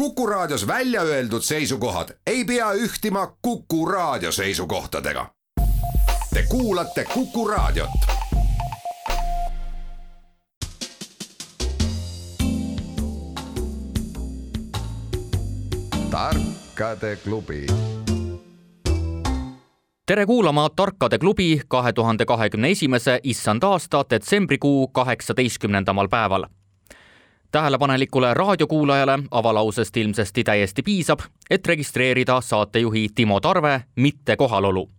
Kuku Raadios välja öeldud seisukohad ei pea ühtima Kuku Raadio seisukohtadega. Te kuulate Kuku Raadiot. tarkade klubi tere kuulama Tarkade klubi kahe tuhande kahekümne esimese issand aasta detsembrikuu kaheksateistkümnendamal päeval tähelepanelikule raadiokuulajale avalausest ilmsesti täiesti piisab, et registreerida saatejuhi Timo Tarve mitte kohalolu.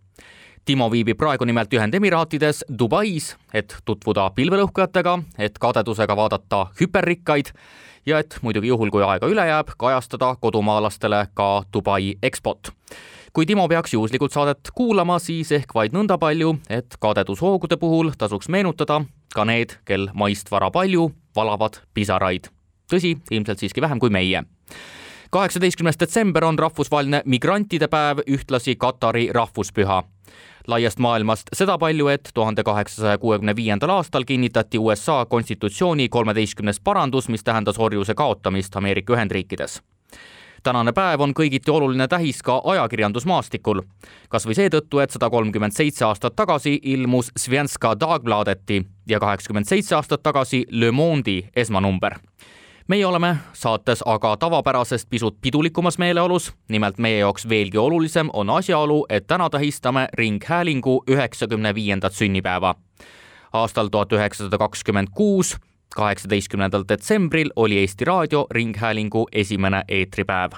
Timo viibib praegu nimelt Ühendemiraatides Dubais, et tutvuda pilvelõhkujatega, et kadedusega vaadata hüperrikkaid ja et muidugi juhul, kui aega üle jääb, kajastada kodumaalastele ka Dubai EXPO-t kui Timo peaks juhuslikult saadet kuulama, siis ehk vaid nõnda palju, et kadedushoogude puhul tasuks meenutada ka need, kel maist vara palju, valavad pisaraid. tõsi, ilmselt siiski vähem kui meie kaheksateistkümnes detsember on rahvusvaheline migrantide päev, ühtlasi Katari rahvuspüha. laiast maailmast seda palju, et tuhande kaheksasaja kuuekümne viiendal aastal kinnitati USA konstitutsiooni kolmeteistkümnes parandus, mis tähendas orjuse kaotamist Ameerika Ühendriikides tänane päev on kõigiti oluline tähis ka ajakirjandusmaastikul. kas või seetõttu, et sada kolmkümmend seitse aastat tagasi ilmus Svenska Dagbladeti ja kaheksakümmend seitse aastat tagasi Le Monde'i esmanumber meie oleme saates aga tavapärasest pisut pidulikumas meeleolus, nimelt meie jaoks veelgi olulisem on asjaolu, et täna tähistame Ringhäälingu üheksakümne viiendat sünnipäeva. aastal tuhat üheksasada kakskümmend kuus kaheksateistkümnendal detsembril oli Eesti Raadio Ringhäälingu esimene eetripäev.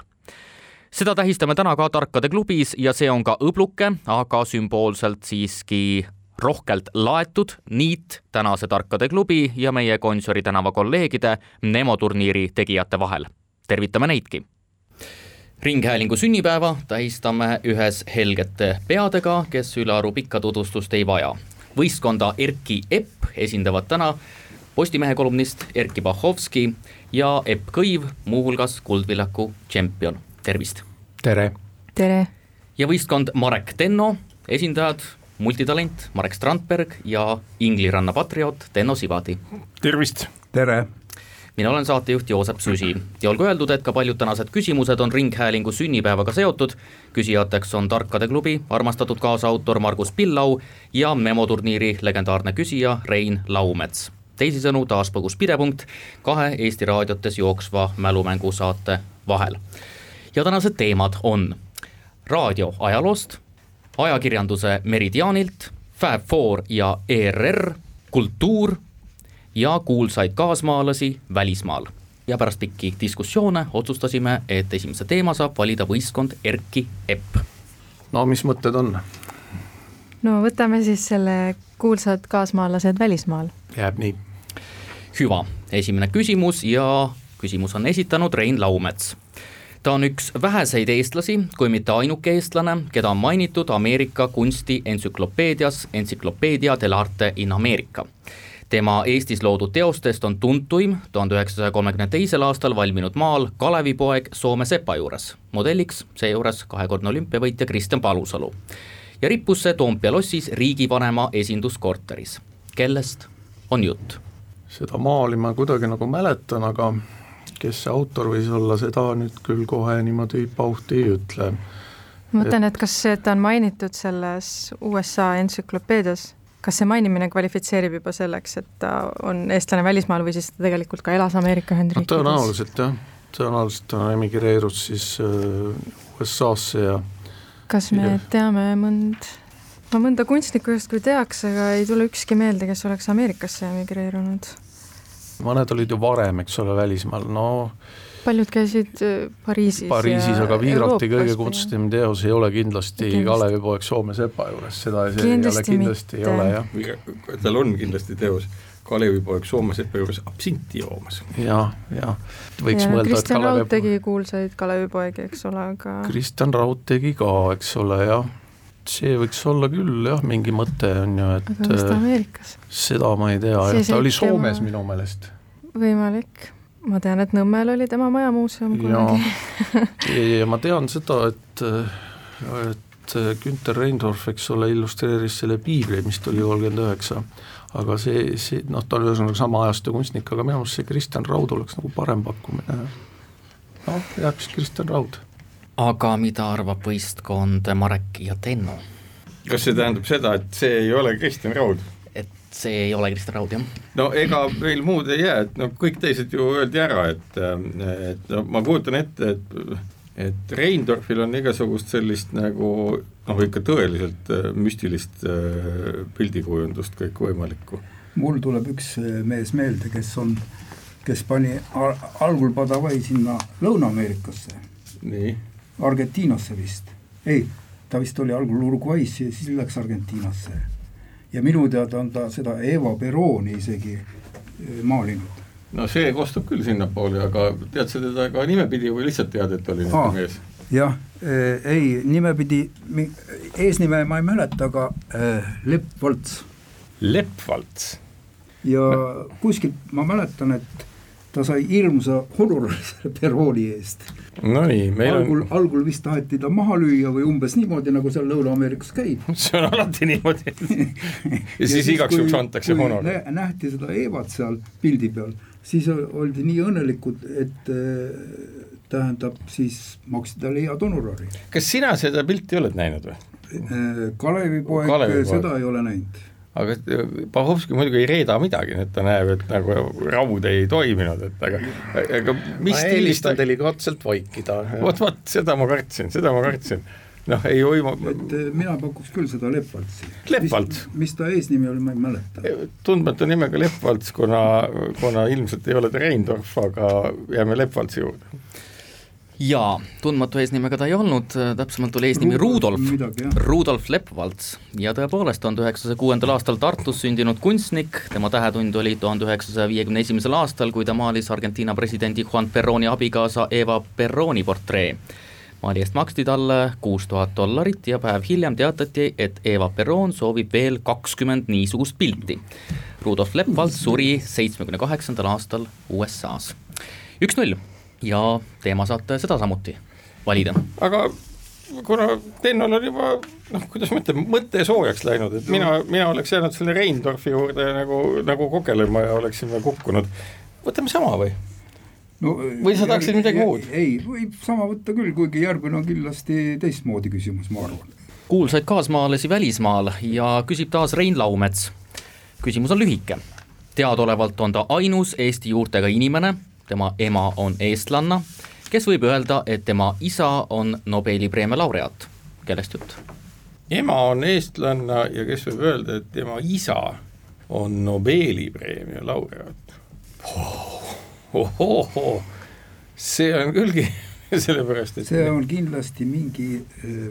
seda tähistame täna ka Tarkade klubis ja see on ka õbluke, aga sümboolselt siiski rohkelt laetud niit tänase Tarkade klubi ja meie Gonsiori tänava kolleegide Nemo turniiri tegijate vahel. tervitame neidki! ringhäälingu sünnipäeva tähistame ühes helgete peadega, kes ülearu pikka tutvustust ei vaja. võistkonda Erki Epp esindavad täna Postimehe kolumnist Erkki Bahovski ja Epp Kõiv, muuhulgas Kuldvillaku tšempion, tervist! tere! tere! ja võistkond Marek Tenno, esindajad multitalent Marek Strandberg ja Ingliranna patrioot Tenno Sivadi. tervist! tere! mina olen saatejuht Joosep Süsi ja olgu öeldud, et ka paljud tänased küsimused on Ringhäälingu sünnipäevaga seotud. küsijateks on Tarkade klubi armastatud kaasautor Margus Pillau ja memoturniiri legendaarne küsija Rein Laumets teisisõnu taas põgus pidepunkt kahe Eesti raadiotes jooksva mälumängusaate vahel. ja tänased teemad on raadio ajaloost, ajakirjanduse meridiaanilt, Fab4 ja ERR, kultuur ja kuulsaid kaasmaalasi välismaal. ja pärast pikki diskussioone otsustasime, et esimese teema saab valida võistkond Erki Epp. no mis mõtted on? No võtame siis selle kuulsad kaasmaalased välismaal. jääb nii. hüva, esimene küsimus ja küsimus on esitanud Rein Laumets ta on üks väheseid eestlasi, kui mitte ainuke eestlane, keda on mainitud Ameerika kunsti entsüklopeedias Encyclopedia del Arte in America. tema Eestis loodud teostest on tuntuim tuhande üheksasaja kolmekümne teisel aastal valminud maal Kalevipoeg Soome sepa juures, modelliks seejuures kahekordne olümpiavõitja Kristjan Palusalu ja rippus see Toompea lossis riigivanema esinduskorteris. kellest on jutt? seda maali ma kuidagi nagu mäletan, aga kes see autor võis olla, seda nüüd küll kohe niimoodi pauhti ei ütle. ma mõtlen, et kas seda on mainitud selles USA entsüklopeedias, kas see mainimine kvalifitseerib juba selleks, et ta on eestlane välismaal või siis ta tegelikult ka elas Ameerika Ühendriikides no,? tõenäoliselt jah, tõenäoliselt ta emigreerus siis äh, USA-sse ja kas me ja. teame mõnd, ma mõnda kunstnikku justkui teaks, aga ei tule ükski meelde, kes oleks Ameerikasse emigreerunud. mõned olid ju varem, eks ole, välismaal, no paljud käisid äh, Pariisis Pariisis, aga Viirati kõige kutstum teos ei ole kindlasti, kindlasti. Kalevipoeg Soome sepa juures, seda ei, ei ole kindlasti ei ole jah. tal on kindlasti teos Kalevipoeg Soome sepa juures absinti joomas ja,. jah, jah, võiks ja, mõelda, et Kristjan Kalev... Raud tegi kuulsaid Kalevipoegi, eks ole, aga Kristjan Raud tegi ka, eks ole, jah see võiks olla küll jah, mingi mõte on ju, et aga kas ta Ameerikas? seda ma ei tea, jah, ta oli Soomes tema... minu meelest. võimalik, ma tean, et Nõmmel oli tema majamuuseum kunagi. ja, ja ma tean seda, et, et Günter Reindorf, eks ole, illustreeris selle piibli, mis tuli kolmkümmend üheksa aga see, see noh, ta oli ühesõnaga sama ajastu kunstnik, aga minu arust see Kristjan Raud oleks nagu parem pakkumine. noh, jääks Kristjan Raud. aga mida arvab võistkond Marek ja Tenno? kas see tähendab seda, et see ei ole Kristjan Raud? et see ei ole Kristjan Raud, jah? no ega meil muud ei jää, et no kõik teised ju öeldi ära, et, et no ma kujutan ette, et et Reindorfil on igasugust sellist nagu noh, ikka tõeliselt äh, müstilist äh, pildikujundust kõikvõimalikku. mul tuleb üks äh, mees meelde, kes on, kes pani algul Padavai sinna Lõuna-Ameerikasse. nii. Argentiinasse vist, ei, ta vist oli algul Uruguay'sse ja siis läks Argentiinasse. ja minu teada on ta seda Eva Peroni isegi maalinud no see kostub küll sinnapoole, aga tead sa teda ka nimepidi või lihtsalt tead, et oli niisugune mees? Jah, eh, ei nimepidi, eesnime ma ei mäleta, aga äh, Lepp Valts. Lepp Valts? ja kuskilt ma mäletan, et ta sai hirmsa honori selle Peroni eest. Nonii, meil algul on algul vist taheti ta maha lüüa või umbes niimoodi, nagu seal Lõuna-Ameerikas käib see on alati niimoodi ja siis igaks juhuks antakse honor. nähti seda Evat seal pildi peal siis oldi nii õnnelikud, et äh, tähendab, siis maksti talle head honorari. kas sina seda pilti oled näinud või? Äh, Kalevipoeg Kalevi seda ei ole näinud aga Pahovski muidugi ei reeda midagi, et ta näeb, et nagu raud ei toiminud, et aga, aga mis ma eelistan delikaatselt vaikida. vot, vot seda ma kartsin, seda ma kartsin noh, ei uimu. et eh, mina pakuks küll seda Leppaltsi. Leppalts? mis ta eesnimi oli, ma ei mäleta. tundmatu nimega Leppalts, kuna, kuna ilmselt ei ole ta Reindorf, aga jääme Leppaltsi juurde jaa, tundmatu eesnimega ta ei olnud, täpsemalt oli eesnimi Rudolf, Rudolf. Lepvalts. Ja tõepoolest tuhande üheksasaja kuuendal aastal Tartus sündinud kunstnik, tema tähetund oli tuhande üheksasaja viiekümne esimesel aastal, kui ta maalis Argentiina presidendi Juan Peroni abikaasa Eva Peroni portree. Maali eest maksti talle kuus tuhat dollarit ja päev hiljem teatati, et Eva Peron soovib veel kakskümmend niisugust pilti. Rudolf Lepvald suri seitsmekümne kaheksandal aastal USA-s. üks-null ja teema saate seda samuti valida. aga kuna Tennol on juba noh, kuidas ma ütlen, mõte soojaks läinud, et mina, mina oleks jäänud selle Reindorfi juurde nagu, nagu kogelema ja oleksime kukkunud, võtame sama või? no, või sa tahaksid midagi muud? ei, võib sama võtta küll, kuigi järgmine on kindlasti teistmoodi küsimus, ma arvan. kuulsaid kaasmaalasi välismaal ja küsib taas Rein Laumets. küsimus on lühike. teadaolevalt on ta ainus Eesti juurtega inimene, tema ema on eestlanna, kes võib öelda, et tema isa on Nobeli preemia laureaat. kellest jutt? ema on eestlanna ja kes võib öelda, et tema isa on Nobeli preemia laureaat oh ohohoo, see on küllgi sellepärast, et see on kindlasti mingi äh,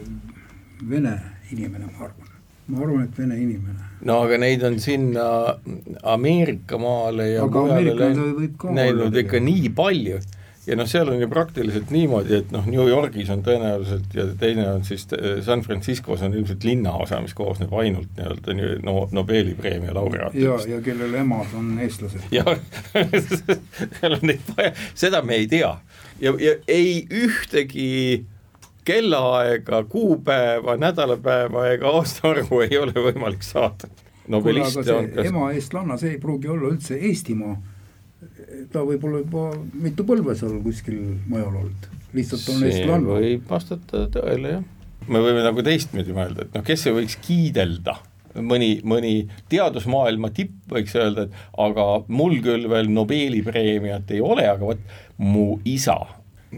vene inimene, ma arvan ma arvan, et vene inimene. no aga neid on sinna Ameerika maale ja aga mujale läinud, näinud ikka nii palju ja noh, seal on ju praktiliselt niimoodi, et noh, New Yorgis on tõenäoliselt ja teine on siis eh, San Franciscos on ilmselt linnaosa, mis koosneb ainult nii-öelda no, Nobeli preemia laureaatidest. ja, ja kellel emad on eestlased. jah seal on neid vaja, seda me ei tea ja, ja ei ühtegi kellaaega, kuupäeva, nädalapäeva ega aastaarvu ei ole võimalik saada. nobeliste on kas... ema eestlanna, see ei pruugi olla üldse Eestimaa ta võib olla juba mitu põlve seal kuskil mujal olnud, lihtsalt on eestlanna. võib vastata tõele, jah. me võime nagu teistpidi mõelda, et noh, kes ei võiks kiidelda mõni, mõni teadusmaailma tipp võiks öelda, et aga mul küll veel Nobeli preemiat ei ole, aga vot mu isa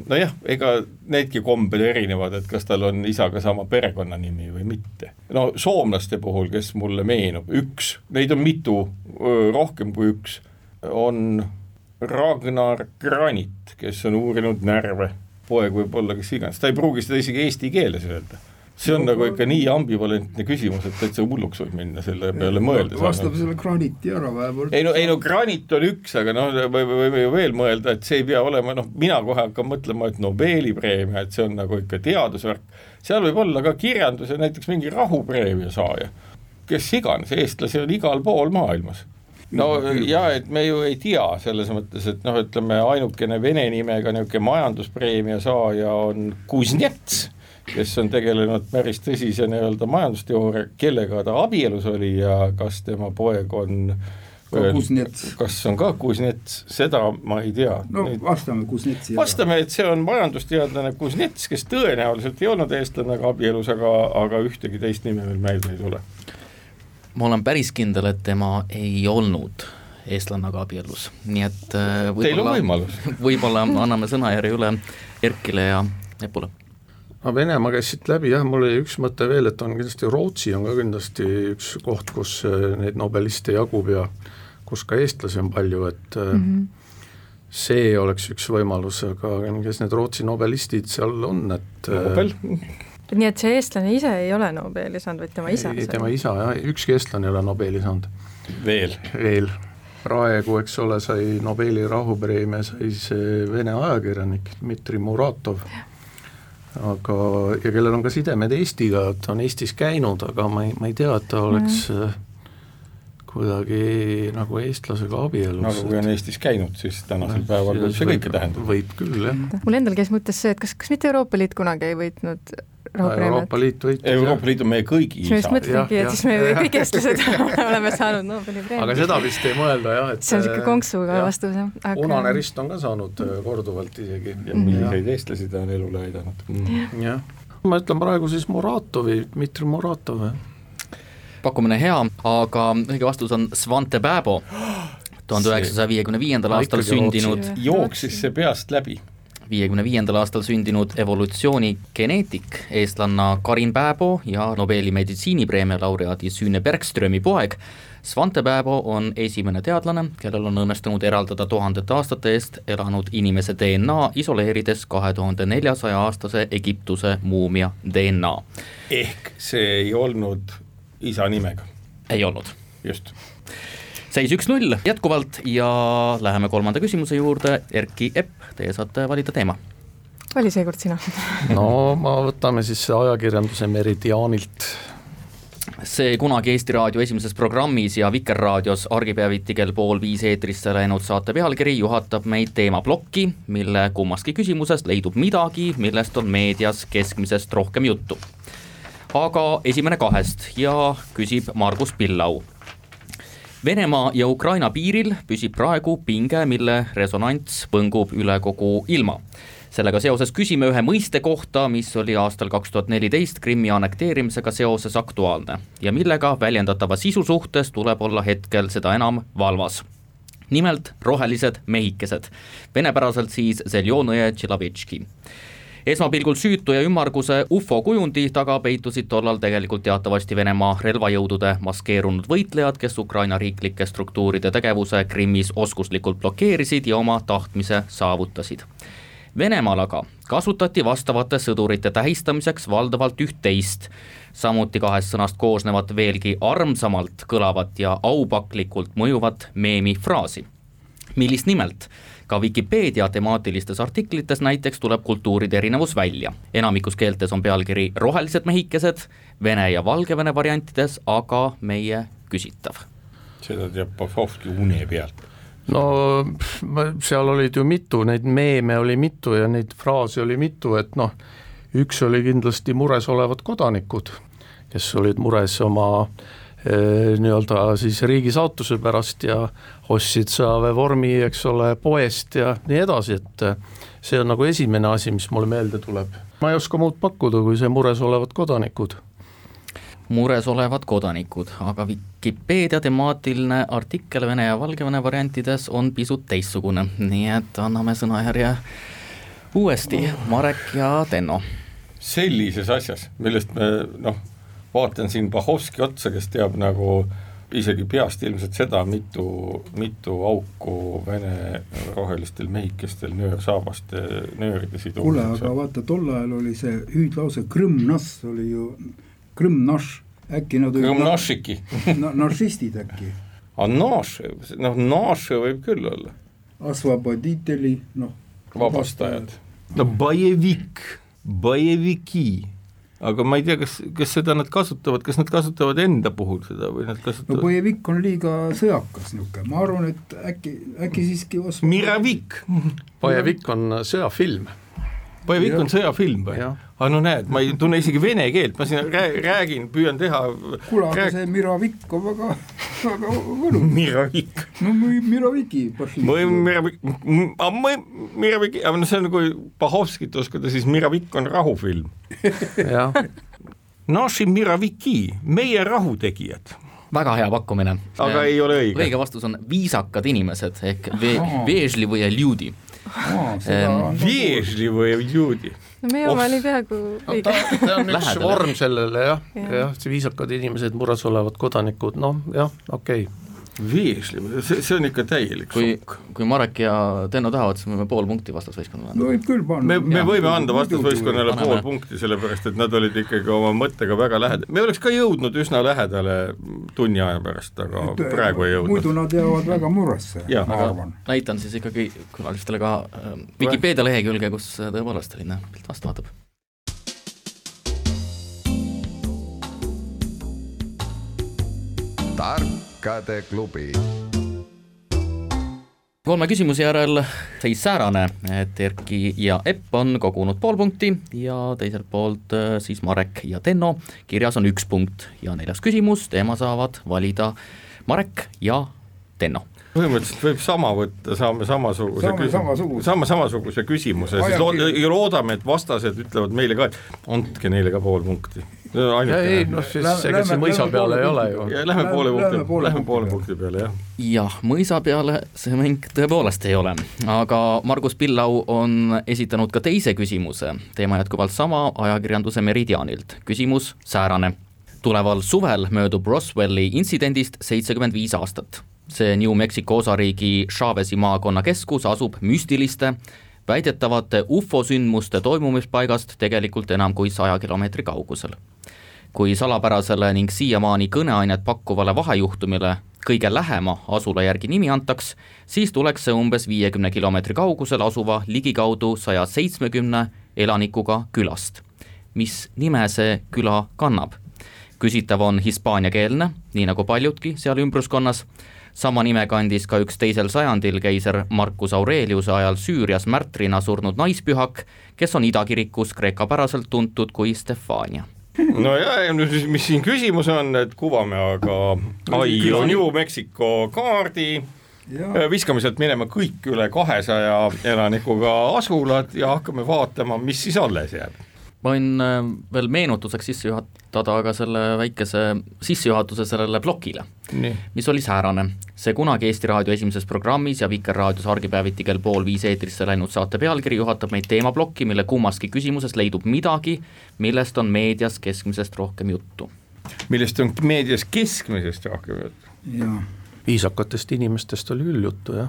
nojah, ega needki kombed erinevad, et kas tal on isaga sama perekonnanimi või mitte. no soomlaste puhul, kes mulle meenub, üks, neid on mitu, rohkem kui üks, on Ragnar Granit, kes on uurinud närve, poeg võib olla kes iganes, ta ei pruugi seda isegi eesti keeles öelda. See on nagu ikka nii ambivalentne küsimus, et täitsa hulluks võib minna selle peale mõeldes. vastab selle Graniti ära vähemalt. ei no, ei no Granit on üks, aga noh, me võime ju veel mõelda, et see ei pea olema, noh, mina kohe hakkan mõtlema, et Nobeli preemia, et see on nagu ikka teadusvärk, seal võib olla ka kirjanduse näiteks mingi rahupreemia saaja, kes iganes, eestlasi on igal pool maailmas no ja et me ju ei tea selles mõttes, et noh, ütleme ainukene vene nimega niisugune majanduspreemia saaja on Kuznets, kes on tegelenud päris tõsise nii-öelda majandusteooria, kellega ta abielus oli ja kas tema poeg on Kuznets. kas on ka Kuznets, seda ma ei tea. no Nüüd... vastame Kuznetsi. vastame, et see on majandusteadlane Kuznets, kes tõenäoliselt ei olnud eestlane, aga abielus, aga, aga ühtegi teist nime veel meelde ei tule. ma olen päris kindel, et tema ei olnud eestlannaga abielus, nii et äh, Teil on võimalus. võib-olla anname sõnajärje üle Erkile ja Epule no Venemaa käis siit läbi jah, mul oli üks mõte veel, et on kindlasti Rootsi on ka kindlasti üks koht, kus äh, neid nobeliste jagub ja kus ka eestlasi on palju, et mm -hmm. see oleks üks võimalus, aga kes need Rootsi nobelistid seal on, et äh, Nobel nii et see eestlane ise ei ole Nobeli saanud, vaid tema isa? ei, tema isa jah, ükski eestlane ei ole Nobeli saanud. veel? veel. praegu, eks ole, sai Nobeli rahupreemia, sai see Vene ajakirjanik Dmitri Muratov aga, ja kellel on ka sidemed Eestiga, et on Eestis käinud, aga ma ei, ma ei tea, et ta oleks mm. kuidagi nagu eestlasega abielus. nagu kui on Eestis käinud, siis tänasel no, päeval võib see kõike tähendada. võib küll, jah. mul endal käis mõttes see, et kas, kas mitte Euroopa Liit kunagi ei võitnud Euroopa Liit võitis. Euroopa Liit on meie kõigi isa. ma just mõtlengi, et siis me kõik eestlased oleme saanud Nobeli preemia. aga seda vist ei mõelda jah, et see on niisugune konksuga vastus jah. Aga.... punane rist on ka saanud äh, korduvalt isegi. ja milliseid eestlasi ta on elule aidanud. Mm.. jah, ma ütlen praegu siis Muratovi, Dmitri Muratov, pakkumine hea, aga õige vastus on Svante Pääbo, tuhande üheksasaja viiekümne viiendal aastal sündinud. jooksis see peast läbi viiekümne viiendal aastal sündinud evolutsioonigeneetik, eestlanna Karin Pääbo ja Nobeli meditsiinipreemia laureaadi Süüne Bergströmi poeg, Svante Pääbo on esimene teadlane, kellel on õnnestunud eraldada tuhandete aastate eest elanud inimese DNA, isoleerides kahe tuhande neljasaja aastase Egiptuse muumia DNA. ehk see ei olnud isa nimega? ei olnud. just seis üks-null jätkuvalt ja läheme kolmanda küsimuse juurde, Erki Epp, teie saate valida teema. vali seekord sina no ma võtame siis ajakirjanduse Meridiaanilt see kunagi Eesti Raadio esimeses programmis ja Vikerraadios argipäeviti kell pool viis eetrisse läinud saate pealkiri juhatab meid teemaplokki, mille kummastki küsimusest leidub midagi, millest on meedias keskmisest rohkem juttu. aga esimene kahest ja küsib Margus Pillau Venemaa ja Ukraina piiril püsib praegu pinge, mille resonants põngub üle kogu ilma. sellega seoses küsime ühe mõiste kohta, mis oli aastal kaks tuhat neliteist Krimmi annekteerimisega seoses aktuaalne ja millega väljendatava sisu suhtes tuleb olla hetkel seda enam valvas nimelt rohelised mehikesed, venepäraselt siis Zeljonõje Tšelavitški esmapilgul süütu ja ümmarguse ufo kujundi taga peitusid tollal tegelikult teatavasti Venemaa relvajõudude maskeerunud võitlejad, kes Ukraina riiklike struktuuride tegevuse Krimmis oskuslikult blokeerisid ja oma tahtmise saavutasid. Venemaal aga kasutati vastavate sõdurite tähistamiseks valdavalt üht-teist, samuti kahest sõnast koosnevat veelgi armsamalt kõlavat ja aupaklikult mõjuvat meemifraasi. millist nimelt? Ka Vikipeedia temaatilistes artiklites näiteks tuleb kultuuride erinevus välja. enamikus keeltes on pealkiri Rohelised mehikesed, vene ja valgevene variantides aga meie küsitav. seda teab Pavlovski une pealt no seal olid ju mitu, neid meeme oli mitu ja neid fraase oli mitu, et noh, üks oli kindlasti mures olevad kodanikud, kes olid mures oma äh, nii-öelda siis riigi saatuse pärast ja ostsid sõjaväevormi, eks ole, poest ja nii edasi, et eh, see on nagu esimene asi, mis mulle meelde tuleb. ma ei oska muud pakkuda, kui see mures olevad kodanikud mures olevad kodanikud, aga Vikipeedia temaatiline artikkel Vene ja Valgevene variantides on pisut teistsugune, nii et anname sõnajärje uuesti, Marek ja Tenno. sellises asjas, millest me noh, vaatan siin Bahovski otsa, kes teab nagu isegi peast ilmselt seda, mitu, mitu auku Vene rohelistel mehikestel nöörsaabaste nööride sidumiseks kuule, aga vaata, tol ajal oli see hüüdlause Krõmm-Nass oli ju, Krõmm-Naš, äkki nad Krõmm-Našiki na, naršistid äkki? aga Naš, noh Naše võib küll olla. Asvaboditeli, noh. vabastajad. no Bajevik, Bajeviki aga ma ei tea, kas, kas seda nad kasutavad, kas nad kasutavad enda puhul seda või nad kasutavad no Bojevik on liiga sõjakas niisugune, ma arvan, et äkki, äkki siiski Miravik Bojevik on sõjafilm. Bojevik on sõjafilm või? aga no näed, ma ei tunne isegi vene keelt, ma siin räägin, püüan teha kuule, aga see Miravik on väga väga võlu, Miravik. no Miraviki või Miravik, Miravik, aga noh, see on kui Pahovskit uskuda, siis Miravik on rahufilm. jah, Naši Miraviki, meie rahutegijad, väga hea pakkumine. aga ei ole õige. õige vastus on viisakad inimesed ehk ve- või ljudi. Vježli või juudi. no meie oma oli peaaegu ta, õige. ta on üks vorm sellele jah, Jah. viisakad inimesed, mures olevad kodanikud, noh jah, okei okay.. Vježli, see, see on ikka täielik kui šokk., kui Marek ja Tenno tahavad, siis me võime pool punkti vastasvõistkonnale anda no. võib küll panna. me, me Jaa. võime anda vastasvõistkonnale pool punkti, sellepärast et nad olid ikkagi oma mõttega väga lähedal, me oleks ka jõudnud üsna lähedale tunni aja pärast, aga praegu ei jõudnud. muidu nad jäävad väga muresse, Jah. ma arvan. näitan siis ikkagi külalistele ka äh, Vikipeedia lehekülge, kus äh, tõepoolest selline pilt vastu vaatab. Tarkade klubi kolme küsimuse järel seis säärane, et Erki ja Epp on kogunud pool punkti ja teiselt poolt äh, siis Marek ja Tenno, kirjas on üks punkt ja neljas küsimus, teema saavad valida Marek ja Tenno. põhimõtteliselt võib sama võtta, saame samasuguse Saame samasuguse. saame samasuguse küsimuse, siis lood- loodame, et vastased ütlevad meile ka, et andke neile ka pool punkti. Ei noh, siis Lähme- ega see lähme- mõisa peale ei poole ole punkti. ju. Lähme poole punkti lähme, poole punkti peale, jah. jah, mõisa peale see mäng tõepoolest ei ole, aga Margus Pillau on esitanud ka teise küsimuse, teema jätkuvalt sama ajakirjanduse Meridianilt, küsimus säärane. tuleval suvel möödub Roswelli intsidendist seitsekümmend viis aastat. see New Mexico osariigi Chavez'i maakonna keskus asub müstiliste väidetavate ufo sündmuste toimumispaigast tegelikult enam kui saja kilomeetri kaugusel kui salapärasele ning siiamaani kõneainet pakkuvale vahejuhtumile kõige lähema asula järgi nimi antaks, siis tuleks see umbes viiekümne kilomeetri kaugusel asuva ligikaudu saja seitsmekümne elanikuga külast. mis nime see küla kannab? küsitav on hispaaniakeelne, nii nagu paljudki seal ümbruskonnas, sama nime kandis ka üks teisel sajandil keiser Marcus Aureliuse ajal Süürias märtrina surnud naispühak, kes on idakirikus kreekapäraselt tuntud kui Stefania. No ja, mis siin küsimus on, et kuvame aga ai New Mexico kaardi, ja viskame sealt minema kõik üle kahesaja elanikuga asulad ja hakkame vaatama, mis siis alles jääb. Ma võin äh, veel meenutuseks sisse juhatada ka selle väikese sissejuhatuse sellele plokile, mis oli säärane. see kunagi Eesti Raadio esimeses programmis ja Vikerraadios argipäeviti kell pool viis eetrisse läinud saate pealkiri juhatab meid teemaplokki, mille kummaski küsimuses leidub midagi, millest on meedias keskmisest rohkem juttu. millest on meedias keskmisest rohkem juttu. viisakatest inimestest oli küll juttu jah.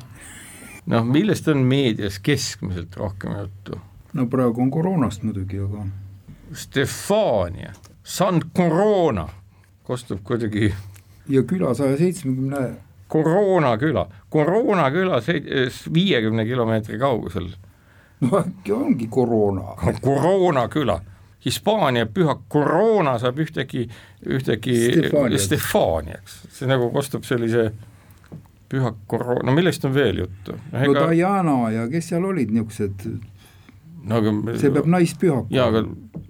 noh, millest on meedias keskmiselt rohkem juttu? No praegu on koroonast muidugi, aga Stefania, San Corona, kostub kuidagi ja küla saja seitsmekümne, Koroona küla, Koroona küla viiekümne kilomeetri kaugusel, no äkki ongi koroona. Koroona küla. Hispaania püha Koroona saab ühtegi, ühtegi Stefaniaks. See nagu kostub sellise püha Koroona, no millest on veel juttu? no Diana ja kes seal olid niisugused, no aga see peab naispühak jaa, aga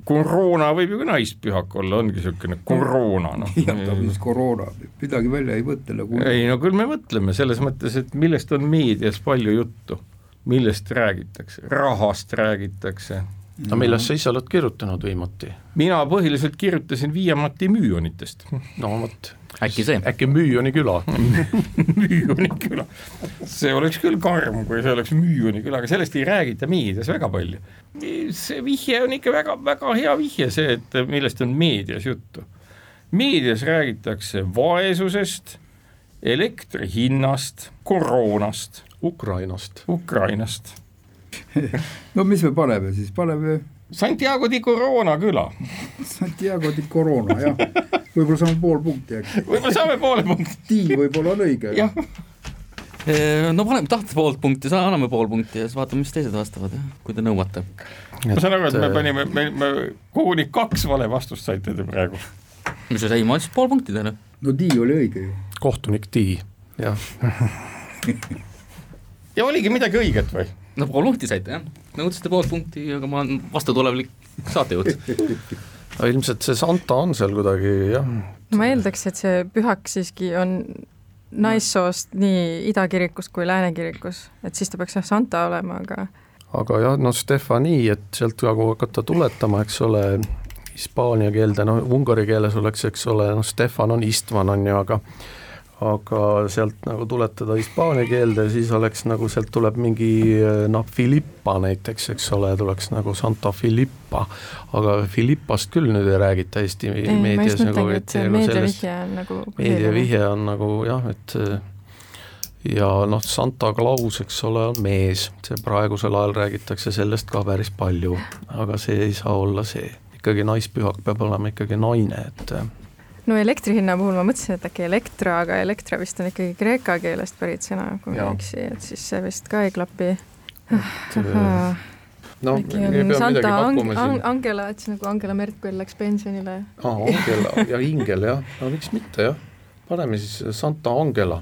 koroona võib ju ka naispühak olla, ongi niisugune koroona, noh. jah, ta on siis koroona, midagi välja ei mõtle nagu. ei no küll me mõtleme selles mõttes, et millest on meedias palju juttu, millest räägitakse, rahast räägitakse. No millest sa ise oled kirjutanud viimati? mina põhiliselt kirjutasin Viiamati müüonitest, no vot, äkki see? äkki Müüoni küla? Müüoni küla. see oleks küll karm, kui see oleks Müüoni küla, aga sellest ei räägita meedias väga palju. see vihje on ikka väga, väga hea vihje, see, et millest on meedias juttu. meedias räägitakse vaesusest, elektri hinnast, koroonast, Ukrainast. Ukrainast. no mis me paneme siis, paneme Santiago di Corona küla, Santiago di Corona, jah. võib-olla saame pool punkti äkki. võib-olla saame poole punkti, Tii võib-olla on õige. jah. no paneme, tahate poolt punkti, anname pool punkti ja siis vaatame, mis teised vastavad, kui te nõuate. ma saan aru, et me panime, me, me koguni kaks vale vastust saite te praegu. mis sa, ei ma andsin pool punkti teile. no Tii oli õige ju. kohtunik Tii, jah. ja oligi midagi õiget või? No pool punkti saite jah, nõudsite pool punkti, aga ma olen vastutulevlik saatejuht. no ilmselt see Santa on seal kuidagi jah. no ma eeldaks, et see pühak siiski on naissoost nii idakirikus kui lääne kirikus, et siis ta peaks jah Santa olema, aga aga jah, no Stefani, et sealt nagu hakata tuletama, eks ole, hispaania keelde, no ungari keeles oleks, eks ole, noh, Stefan on Istvan, on ju, aga aga sealt nagu tuletada hispaania keelde, siis oleks nagu sealt tuleb mingi noh, Filippa näiteks, eks ole, tuleks nagu Santa Filippa, aga Filippast küll nüüd ei räägita Eesti ei, meedias nagu, et nagu meediavihje on nagu meediavihje on nagu jah, et ja noh, Santa Claus, eks ole, on mees, see praegusel ajal räägitakse sellest ka päris palju, aga see ei saa olla see, ikkagi naispühak peab olema ikkagi naine, et no elektri hinna puhul ma mõtlesin, et äkki elektra, aga elektra vist on ikkagi kreeka keelest pärit sõna, kui ma ei eksi, et siis see vist ka ei klapi. no äkki on Santa Ang Ang Angela, et siis nagu Angela Merkel läks pensionile. aa, Angela ja Ingel jah, no miks mitte jah, paneme siis Santa Angela.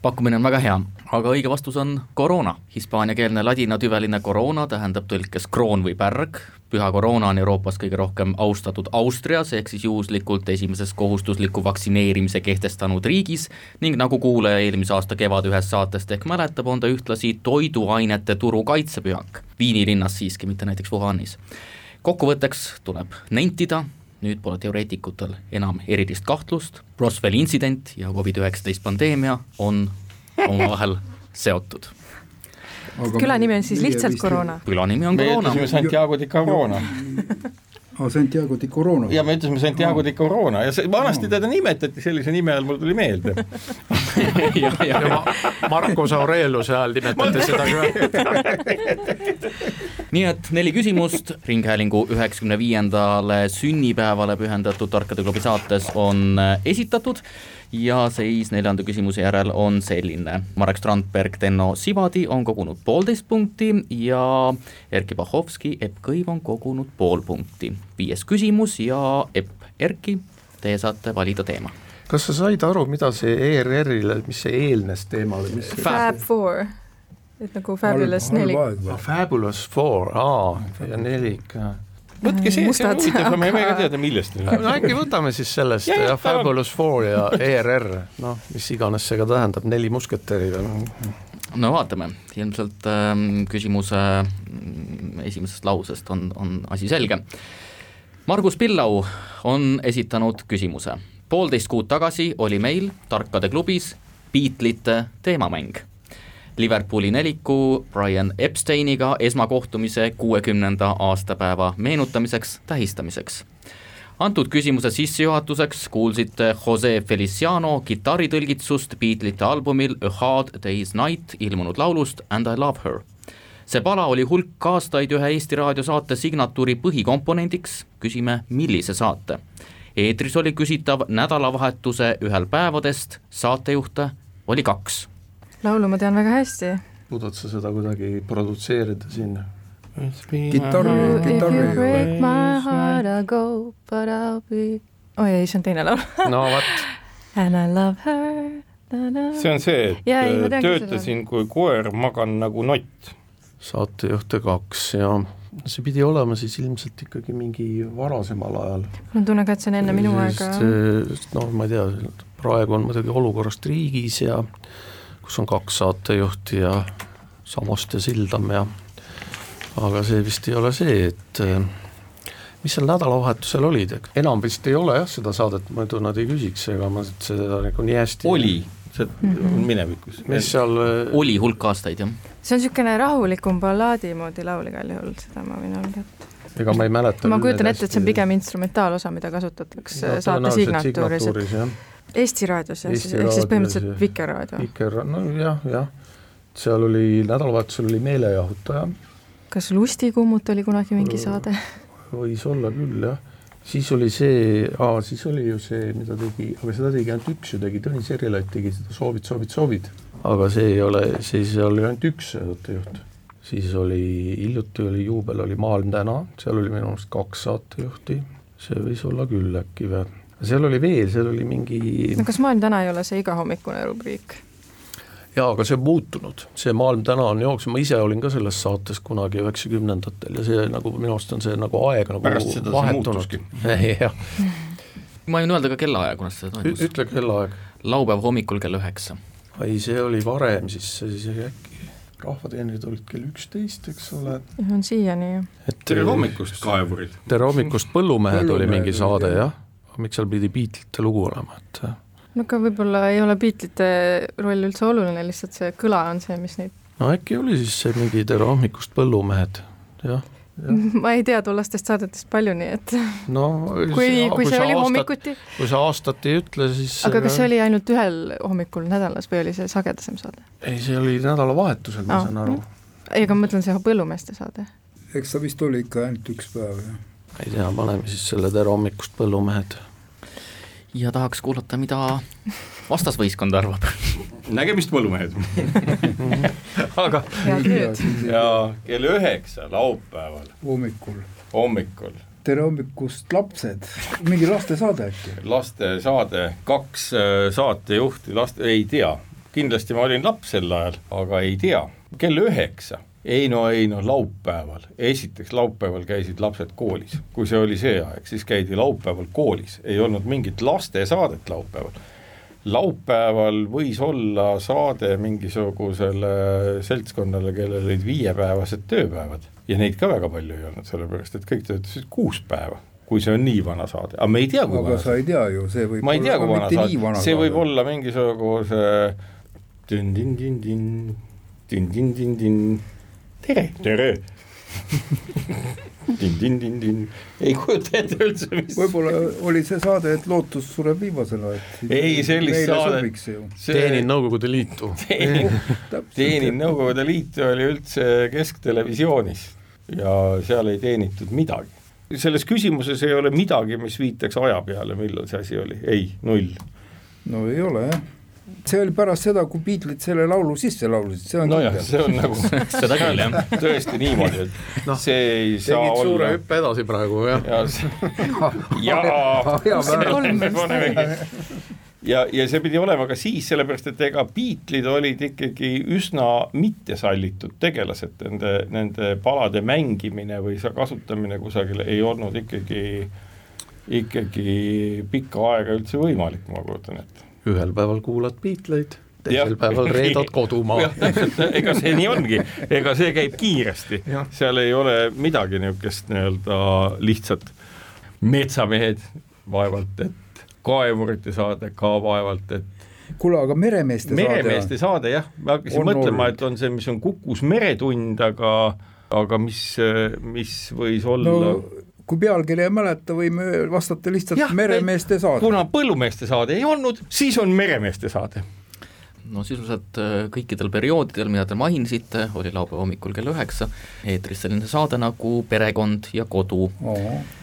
Pakkumine on väga hea, aga õige vastus on koroona. Hispaaniakeelne ladinatüveline koroona tähendab tõlkes kroon või pärg, püha koroona on Euroopas kõige rohkem austatud Austrias, ehk siis juhuslikult esimeses kohustusliku vaktsineerimise kehtestanud riigis ning nagu kuulaja eelmise aasta kevad ühest saatest ehk mäletab, on ta ühtlasi toiduainete turu kaitsepühak. Viini linnas siiski, mitte näiteks Wuhanis. kokkuvõtteks tuleb nentida, nüüd pole teoreetikutel enam erilist kahtlust, Roswelli intsident ja Covid-19 pandeemia on omavahel seotud. küla nimi on siis lihtsalt koroona? küla nimi on koroona. me ütlesime Santiago de Corona aa, Santiago di Corona. ja me ütlesime Santiago di Corona ja see, vanasti teda nimetati sellise nime all, mul tuli meelde ja, ja, ja Marcus Aureliuse ajal nimetati seda ka. nii et neli küsimust Ringhäälingu üheksakümne viiendale sünnipäevale pühendatud Tarkade klubi saates on esitatud ja seis neljanda küsimuse järel on selline. Marek Strandberg, Tenno Sivadi on kogunud poolteist punkti ja Erkki Bahovski, Epp Kõiv on kogunud pool punkti. viies küsimus ja Epp, Erkki, teie saate valida teema. kas sa said aru, mida see ERR-ile, mis see eelnes teemale, mis Fab Four, et nagu Fabulous neli. Fabulous Four, aa, ja nelik võtke see, see on huvitav, me võime ka teada, millest no äkki võtame siis sellest ja, ja Fabulous Four ja ERR, noh, mis iganes see ka tähendab, neli musketäri või? no vaatame, ilmselt äh, küsimuse mm, esimesest lausest on, on asi selge. Margus Pillau on esitanud küsimuse. poolteist kuud tagasi oli meil Tarkade klubis Beatlesite teemamäng Liverpooli neliku Brian Epsteiniga esmakohtumise kuuekümnenda aastapäeva meenutamiseks, tähistamiseks. antud küsimuse sissejuhatuseks kuulsite Jose Feliciano kitarritõlgitsust Beatlesite albumil A Hard Day's Night ilmunud laulust And I Love Her. see pala oli hulk aastaid ühe Eesti raadiosaate signatuuri põhikomponendiks, küsime, millise saate eetris oli küsitav nädalavahetuse ühel päevadest, saatejuhte oli kaks laulu ma tean väga hästi. suudad sa seda kuidagi produtseerida siin? kitarri, kitarri. Oi ei, see on teine laul no vot. And I love her. see on see, et ja, ei, töötasin kui koer, magan nagu nott. saatejuhte kaks ja see pidi olema siis ilmselt ikkagi mingi varasemal ajal. mul on tunne ka, et see on enne minu aega. noh, ma ei tea, praegu on muidugi olukorrast riigis ja kus on kaks saatejuhti ja Samost ja Sildam ja aga see vist ei ole see, et äh, mis seal nädalavahetusel olid, enam vist ei ole jah seda saadet, muidu nad ei küsiks, ega ma seda nagu nii hästi oli, see on mm -hmm. minevikus. mis seal äh, oli hulk aastaid, jah. see on niisugune rahulikum ballaadi moodi laul igal juhul, seda ma võin öelda, et ega ma ei mäleta ma kujutan ette, et see on pigem instrumentaalosa, mida kasutatakse saate signatuuris, et Eesti Raadios jah, ehk siis põhimõtteliselt Vikerraadio? Viker, no jah, seal oli, nädalavahetusel oli Meelejahutaja. kas Lustikummut oli kunagi mingi saade? võis olla küll, jah. siis oli see, aa, siis oli ju see, mida tegi, aga seda tegi ainult üks ju, tegi Tõnis Erilaid, tegi seda Soovid, soovid, soovid. aga see ei ole, siis oli ainult üks saatejuht. siis oli, hiljuti oli juubel, oli Maailm täna, seal oli minu arust kaks saatejuhti, see võis olla küll äkki või seal oli veel, seal oli mingi no kas Maailm täna ei ole see igahommikune rubriik? jaa, aga see on muutunud, see maailm täna on jooksnud, ma ise olin ka selles saates kunagi üheksakümnendatel ja see nagu minu arust on see nagu aeg nagu Pärast seda see vahetunud. jah, ma võin öelda ka kellaaja, kuna see toimus. ütle kellaaeg. laupäeva hommikul kell üheksa. ei, see oli varem, siis, siis äkki rahvateenrid olid kell üksteist, eks ole. on siiani ju. tere hommikust, kaevurid! tere hommikust, Põllumehed oli mingi saade jah. Miks seal pidi Beatlesite lugu olema, et no aga võib-olla ei ole Beatlesite roll üldse oluline, lihtsalt see kõla on see, mis neid, no äkki oli siis see mingi Tere hommikust, Põllumehed, jah. ma ei tea tollastest saadetest palju, nii et no kui, kui see sa oli aastat- hommikuti, kui sa aastat ei ütle, siis aga kas see oli ainult ühel hommikul nädalas või oli see sagedasem saade? ei, see oli nädalavahetusel, ma Aa, saan aru. ei, aga ma mõtlen see põllumeeste saade. eks ta vist oli ikka ainult üks päev, jah. ei tea, paneme siis selle Tere hommikust, Põllumehed. Ja tahaks kuulata, mida vastasvõistkond arvab. nägemist, põllumehed! aga ja kell üheksa laupäeval hommikul. hommikul tere hommikust, lapsed, mingi lastesaade äkki? lastesaade, kaks äh, saatejuhti, laste, ei tea, kindlasti ma olin laps sel ajal, aga ei tea, kell üheksa. Ei no ei no laupäeval, esiteks laupäeval käisid lapsed koolis, kui see oli see aeg, siis käidi laupäeval koolis, ei olnud mingit lastesaadet laupäeval. laupäeval võis olla saade mingisugusele seltskonnale, kellel olid viiepäevased tööpäevad. Ja neid ka väga palju ei olnud, sellepärast et kõik töötasid kuus päeva kui see on nii vana saade, aga me ei tea, kui aga vana sa ei tea ju, see võib ma ei tea, kui vana saade, see võib olla mingisuguse tin-tin-tin-tin, tin-tin-tin-tin, tere, tere! Tin-tin-tin-tin, ei kujuta ette üldse, mis võib-olla oli see saade, et lootus sureb viimasena, et Ei, sellist saadet- teenin Nõukogude Liitu. teenin Nõukogude Liitu oli üldse Kesktelevisionis ja seal ei teenitud midagi. selles küsimuses ei ole midagi, mis viitaks aja peale, millal see asi oli, ei, null. no ei ole jah, see oli pärast seda, kui Beatlesid selle laulu sisse laulsid, see on nojah, see on nagu seda küll, jah. tõesti niimoodi, et Noh, see ei saa tegid suure olla hüppe edasi praegu, jah. ja see jaa, ja, ja see pidi olema ka siis, sellepärast et ega Beatlesid olid ikkagi üsna mittesallitud tegelased, nende, nende palade mängimine või sa kasutamine kusagil ei olnud ikkagi, ikkagi pikka aega üldse võimalik, ma kujutan ette. Ühel päeval kuulad Beatleid, teisel Jah. päeval reedad kodumaa. ega see nii ongi, ega see käib kiiresti, seal ei ole midagi niisugust nii-öelda lihtsat. Metsamehed vaevalt, et kaevurite saade ka vaevalt, et kuule, aga meremeeste meremeeste saade saade jah, ma hakkasin On mõtlema, et on see, mis on Kukus meretund, aga aga mis, mis võis olla no kui pealkirja ei mäleta, võime vastata lihtsalt Jah, meremeeste saade. kuna põllumeeste saade ei olnud, siis on meremeeste saade. no sisuliselt äh, kõikidel perioodidel, mida te mainisite, oli laupäeva hommikul kell üheksa eetris selline saade nagu Perekond ja kodu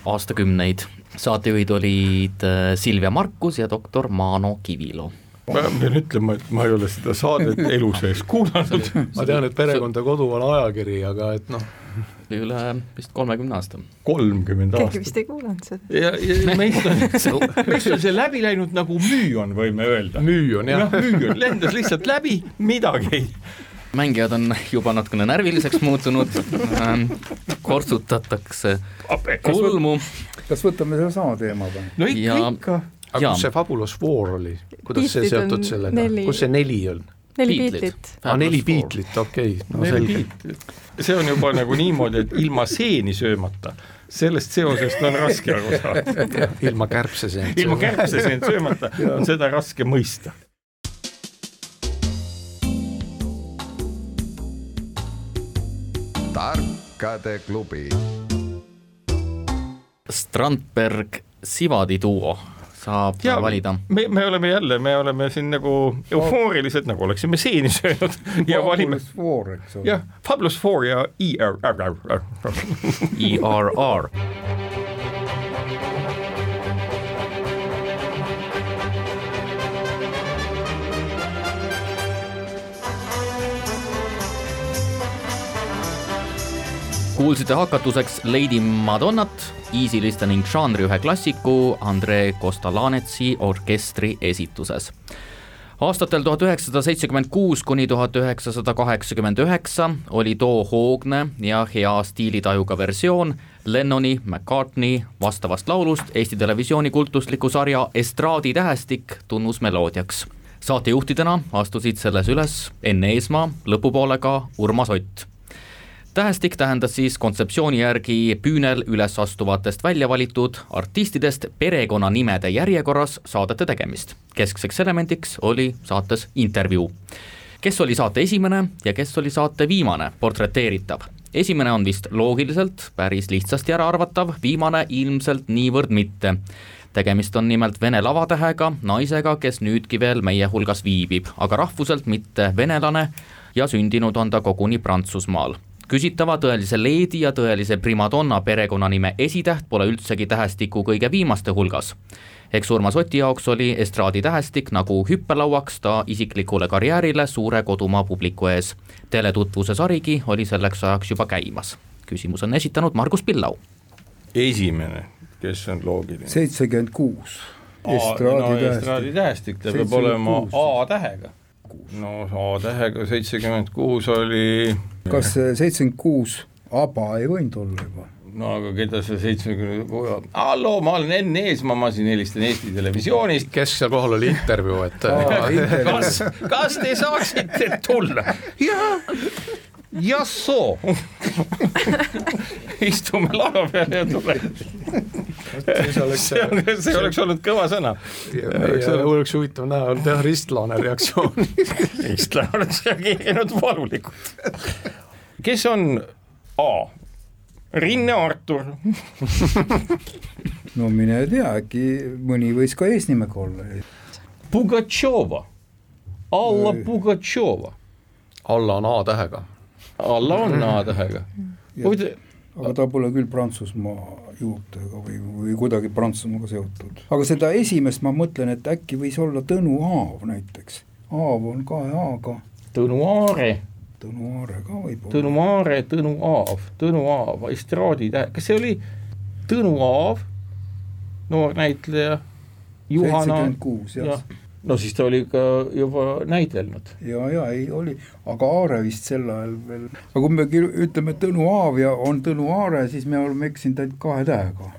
aastakümneid. saatejuhid olid äh, Silvia Markus ja doktor Maano Kivilo. ma pean ütlema, et ma ei ole seda saadet elu sees kuulanud. ma tean, et Perekond ja kodu on ajakiri, aga et noh, oli üle vist kolmekümne aasta. kolmkümmend keegi aastat. vist ei kuulanud seda. ja, ja meist on, meist on see läbi läinud nagu müüon, võime öelda. müü on jah jah, müüon lendas lihtsalt läbi, midagi ei mängijad on juba natukene närviliseks muutunud ähm, kortsutatakse kulmu kas võtame sellesama teema või? no ikka Ja- ja..., ikka. aga kus see Fabulous Four oli, kuidas see Beatlesid on seotud sellega, kus see neli on? Neli. Beatlit. aa, neli Beatlit, okei okay., no selge. see on juba nagu niimoodi, et ilma seeni söömata, sellest seosest on raske aru saada. ilma kärbseseent. ilma kärbseseent söömata on seda raske mõista. tarkade klubi Strandberg Sivadi duo saab ja valida me, me oleme jälle, me oleme siin nagu eufoorilised, nagu oleksime seeni söönud ja valime jah, Fabulous Four ja ER. ERR. kuulsite hakatuseks Lady Madonnat, Easy Listening žanri ühe klassiku Andre Kostalanetsi orkestri esituses. aastatel tuhat üheksasada seitsekümmend kuus kuni tuhat üheksasada kaheksakümmend üheksa oli too hoogne ja hea stiilitajuga versioon Lennoni, McCartney vastavast laulust Eesti Televisiooni kultusliku sarja Estraadi tähestik tunnusmeloodiaks. saatejuhtidena astusid selles üles Enn Eesmaa, lõpupoolega Urmas Ott tähestik tähendas siis kontseptsiooni järgi püünel üles astuvatest välja valitud artistidest perekonnanimede järjekorras saadete tegemist. keskseks elemendiks oli saates intervjuu. kes oli saate esimene ja kes oli saate viimane portreteeritav? esimene on vist loogiliselt päris lihtsasti äraarvatav, viimane ilmselt niivõrd mitte tegemist on nimelt vene lavatähega naisega, kes nüüdki veel meie hulgas viibib, aga rahvuselt mitte venelane ja sündinud on ta koguni Prantsusmaal küsitava tõelise leedi ja tõelise primadonna perekonnanime esitäht pole üldsegi tähestiku kõige viimaste hulgas. eks Urmas Oti jaoks oli estraadi tähestik nagu hüppelauaks ta isiklikule karjäärile suure kodumaa publiku ees. teletutvuse sarigi oli selleks ajaks juba käimas. küsimus on esitanud Margus Pillau. esimene, kes on loogiline? seitsekümmend kuus. estraadi tähestik, ta peab olema A tähega. No A tähega seitsekümmend kuus oli kas seitsekümmend kuus aba ei võinud olla juba? no aga keda see seitsmekümne kuue, halloo, ma olen Enn Eesmaa, ma siin helistan Eesti Televisioonist. kes seal kohal oli intervjuu, et kas, kas te saaksite tulla? jah, jassoo istume laeva peal ja tuleme. see on, see oleks olnud kõva sõna. oleks huvitav näha, teha ristlaane reaktsiooni ristlane oleks reageerinud valulikult. kes on A Rinne Artur no mine tea, äkki mõni võis ka eesnimega olla. Pugatšova, Alla Pugatšova. alla on A tähega. Alla on A tähega. aga ta pole küll Prantsusmaa juurtega või, või kuidagi Prantsusmaaga seotud. aga seda esimest ma mõtlen, et äkki võis olla Tõnu Aav näiteks. Aav on kahe A-ga. Tõnu Aare Tõnu Aare ka võib-olla. Tõnu Aare, Tõnu Aav, Tõnu Aav, estraadi tähe, kas see oli Tõnu Aav, noor näitleja? seitsekümmend kuus, jah. No siis ta oli ka juba näidelnud. ja, ja ei oli, aga Aare vist sel ajal veel, aga kui me ütleme Tõnu Aav ja on Tõnu Aare, siis me oleme eksinud ainult kahe tähega.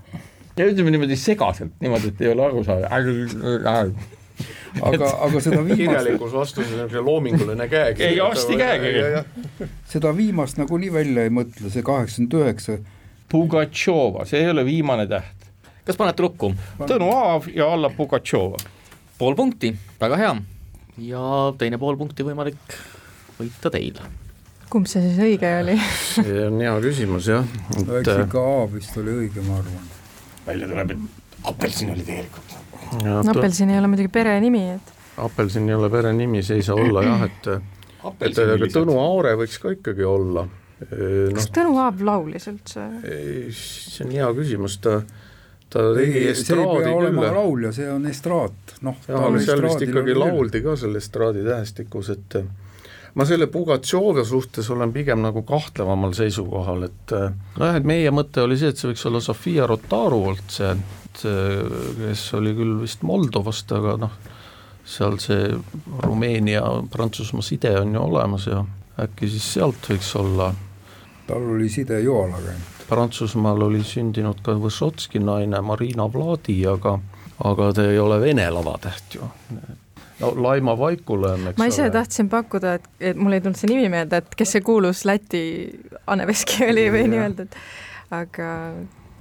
ja ütleme niimoodi segaselt, niimoodi, et ei ole aru saada aga, aga seda viimast kirjalikus vastuses on niisugune loominguline käekiri. ei, arsti käekiri. seda viimast nagunii välja ei mõtle, see kaheksakümmend üheksa. Pugatšova, see ei ole viimane täht. kas panete lukku? Tõnu Aav ja Alla Pugatšova. Pool punkti, väga hea. ja teine pool punkti võimalik võita teil. kumb see siis õige oli? see on hea küsimus jah. eks ikka A vist oli õige, ma arvan. välja tuleb, et apelsin oli tegelikult apelsin ei ole muidugi perenimi, et apelsin ei ole perenimi, see ei saa olla jah, et et aga Tõnu Aare võiks ka ikkagi olla no,. kas Tõnu Aav laulis üldse? see on hea küsimus, ta ta tegi estraadi küll. laulja, see on estraat, noh. jah, aga seal vist ikkagi lauldi ka seal estraadi tähestikus, et ma selle Pugatšova suhtes olen pigem nagu kahtlevamal seisukohal, et nojah, et meie mõte oli see, et see võiks olla Sofia Rotarovolt see kes oli küll vist Moldovast, aga noh, seal see Rumeenia-Prantsusmaa side on ju olemas ja äkki siis sealt võiks olla. tal oli side Joalaga. Prantsusmaal oli sündinud ka Võšotski naine Marina Vladi, aga, aga ta ei ole vene lavatäht ju no Laima Vaikula on, eks ma ise ole. tahtsin pakkuda, et, et mul ei tulnud see nimi meelde, et kes see kuulus Läti Anne Veski oli või nii-öelda, et aga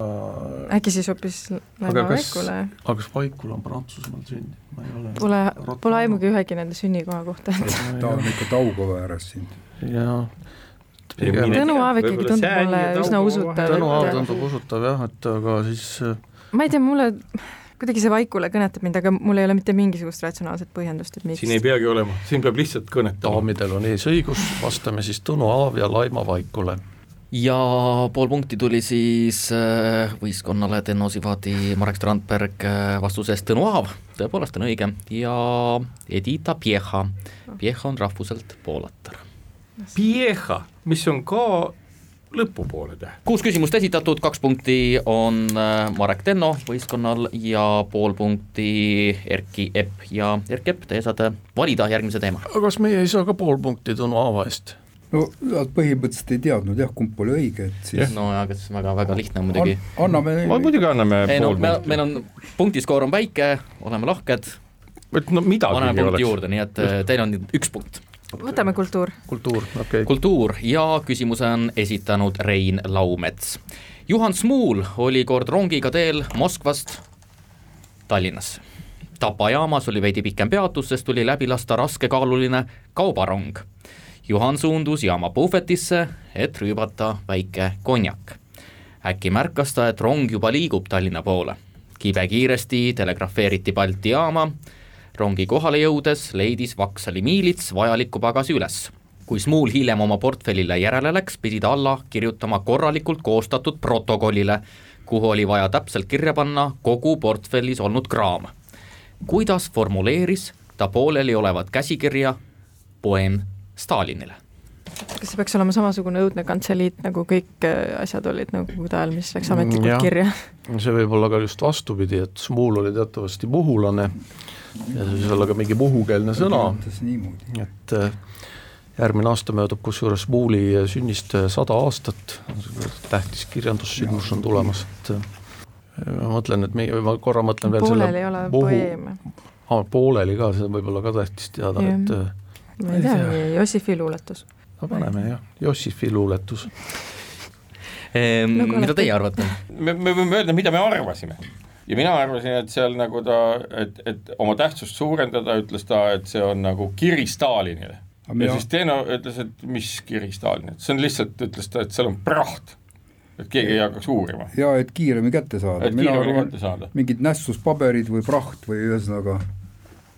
Äh, äkki siis hoopis Laima Vaikule? aga kas Vaikul on Prantsusmaal sündinud? ma ei ole Pole, pole aimugi ühegi nende sünnikoha kohta. ta on ikka Taugova ääres siin. jaa. Tõnu Aav ikkagi tundub mulle üsna usutav. Tõnu Aav tundub usutav jah, et aga siis äh, ma ei tea, mulle kuidagi see Vaikule kõnetab mind, aga mul ei ole mitte mingisugust ratsionaalset põhjendust, et miks. siin ei peagi olema, siin peab lihtsalt kõnetama. daamidel on eesõigus, vastame siis Tõnu Aav ja Laima Vaikule ja pool punkti tuli siis äh, võistkonnale Tenno Sivadi, Marek Strandberg äh, vastuses Tõnu Aav, tõepoolest on õige, ja Edita Pieha, Pieha on rahvuselt poolatar. Pieha, mis on ka lõpupoole täht. kuus küsimust esitatud, kaks punkti on äh, Marek Tenno võistkonnal ja pool punkti Erki Epp ja Erki Epp, teie saate valida järgmise teema. aga kas meie ei saa ka pool punkti Tõnu Aava eest? no nad põhimõtteliselt ei teadnud jah, kumb oli õige, et siis no aga see on väga-väga lihtne muidugi An. anname ma muidugi anname ei no pool me, punkti. meil on punktiskoor on väike, oleme lahked, et no midagi paneme punkti oleks. juurde, nii et äh, teil on üks punkt. Võtame kultuur. kultuur, okei okay.. kultuur ja küsimuse on esitanud Rein Laumets. Juhan Smuul oli kord rongiga teel Moskvast Tallinnasse. Tapa jaamas oli veidi pikem peatus, sest tuli läbi lasta raskekaaluline kaubarong. Juhan suundus jaama puhvetisse, et rüübata väike konjak. äkki märkas ta, et rong juba liigub Tallinna poole. kibekiiresti telegrafeeriti Balti jaama, rongi kohale jõudes leidis Vaksali miilits vajaliku pagasi üles. kui Smuul hiljem oma portfellile järele läks, pidi ta alla kirjutama korralikult koostatud protokollile, kuhu oli vaja täpselt kirja panna kogu portfellis olnud kraam. kuidas formuleeris ta pooleliolevat käsikirja poeem Stalinile? kas see peaks olema samasugune õudne kantseliit, nagu kõik äh, asjad olid Nõukogude ajal, mis läks ametlikult Jah. kirja? see võib olla ka just vastupidi, et Smuul oli teatavasti muhulane ja see võis olla ka mingi muhukeelne sõna, et äh, järgmine aasta möödub kusjuures Muuli sünnist äh, sada aastat, tähtis kirjandussündmus on tulemas, et äh, ma mõtlen, et meie, ma korra mõtlen veel selle pooleli olev muhu- poeem. aa, pooleli ka, see võib olla ka tähtis teada, et ma ei tea, Jossifi luuletus. no paneme jah, Jossifi luuletus. Ehm, Nagu mida teie arvate? me, me võime öelda, mida me arvasime. Ja mina arvasin, et seal nagu ta, et, et oma tähtsust suurendada, ütles ta, et see on nagu kiri Stalinile. Ja siis Teeno ütles, et mis kiri Stalinile, et see on lihtsalt, ütles ta, et seal on praht. et keegi ei hakkaks uurima, ja et kiiremini kätte saada. et kiiremini kätte saada. mingid nässuspaberid või praht või ühesõnaga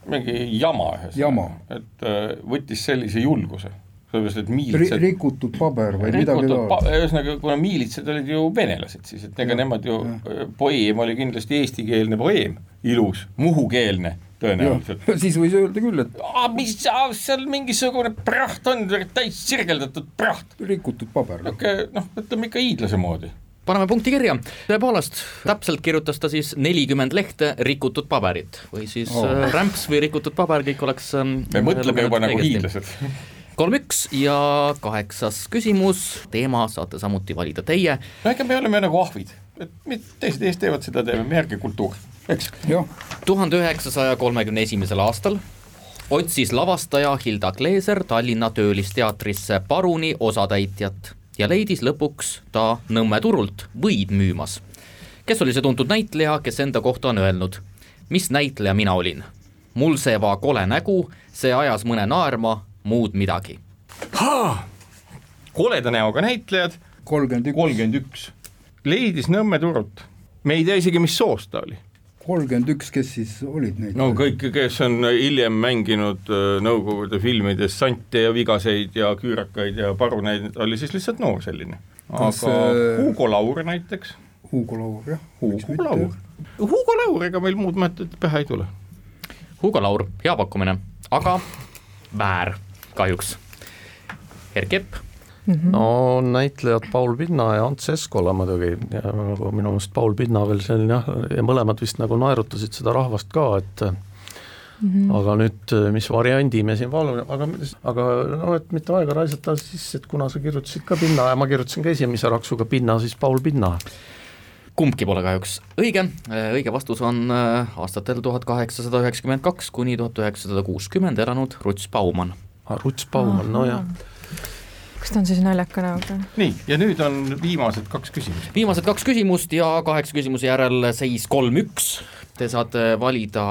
mingi jama ühesõnaga et äh, võttis sellise julguse, sellepärast et ri, miilitsad rikutud paber või midagi rikutud, taolist. ühesõnaga kuna miilitsad olid ju venelased siis, et ega nemad ju jah., poeem oli kindlasti eestikeelne poeem, ilus, muhukeelne tõenäoliselt. siis võis öelda küll, et mis seal mingisugune praht on, täis sirgeldatud praht, rikutud paber. niisugune noh, ütleme ikka hiidlase moodi. paneme punkti kirja, tõepoolest, täpselt kirjutas ta siis nelikümmend lehte rikutud paberit või siis Oh. rämps või rikutud paber, kõik oleks ähm, me mõtleme juba nagu õigesti. hiidlased. kolm-üks ja kaheksas küsimus, teema saate samuti valida teie. no ega me oleme nagu ahvid, et mis teised ees teevad, seda teeme, me järgi kultuur, eks. jah, tuhande üheksasaja kolmekümne esimesel aastal otsis lavastaja Hilda Kleeser Tallinna Töölisteatrisse paruni osatäitjat ja leidis lõpuks ta Nõmme turult võid müümas. kes oli see tuntud näitleja, kes enda kohta on öelnud, mis näitleja mina olin? mul see va kole nägu, see ajas mõne naerma, muud midagi. koleda näoga näitlejad, kolmkümmend üks, leidis Nõmme turult, me ei tea isegi, mis soost ta oli. kolmkümmend üks, kes siis olid neid? no kõik, kes on hiljem mänginud äh, Nõukogude filmides sante ja vigaseid ja küürakaid ja paruneid, oli siis lihtsalt noor selline. Kas, aga äh, Hugo Laur näiteks, Hugo Laur, jah. Hugo Laur, Hugo Laur, ega meil muud mõtted pähe ei tule. Hugo Laur, hea pakkumine, aga väär kahjuks. Erki Epp no näitlejad Paul Pinna ja Ants Eskola muidugi ja nagu minu meelest Paul Pinna veel selline jah, ja mõlemad vist nagu naerutasid seda rahvast ka, et mm -hmm. aga nüüd, mis variandi me siin valume, aga, aga no et mitte aega raisata, siis et kuna sa kirjutasid ka Pinna ja ma kirjutasin ka esimese raksuga Pinna, siis Paul Pinna. kumbki pole kahjuks õige, õige vastus on äh, aastatel tuhat kaheksasada üheksakümmend kaks kuni tuhat üheksasada kuuskümmend elanud Ruts Baumann. Ruts Baumann, nojah. kas ta on siis naljaka näoga? nii, ja nüüd on viimased kaks küsimust. viimased kaks küsimust ja kaheksa küsimuse järel seis kolm-üks. Te saate valida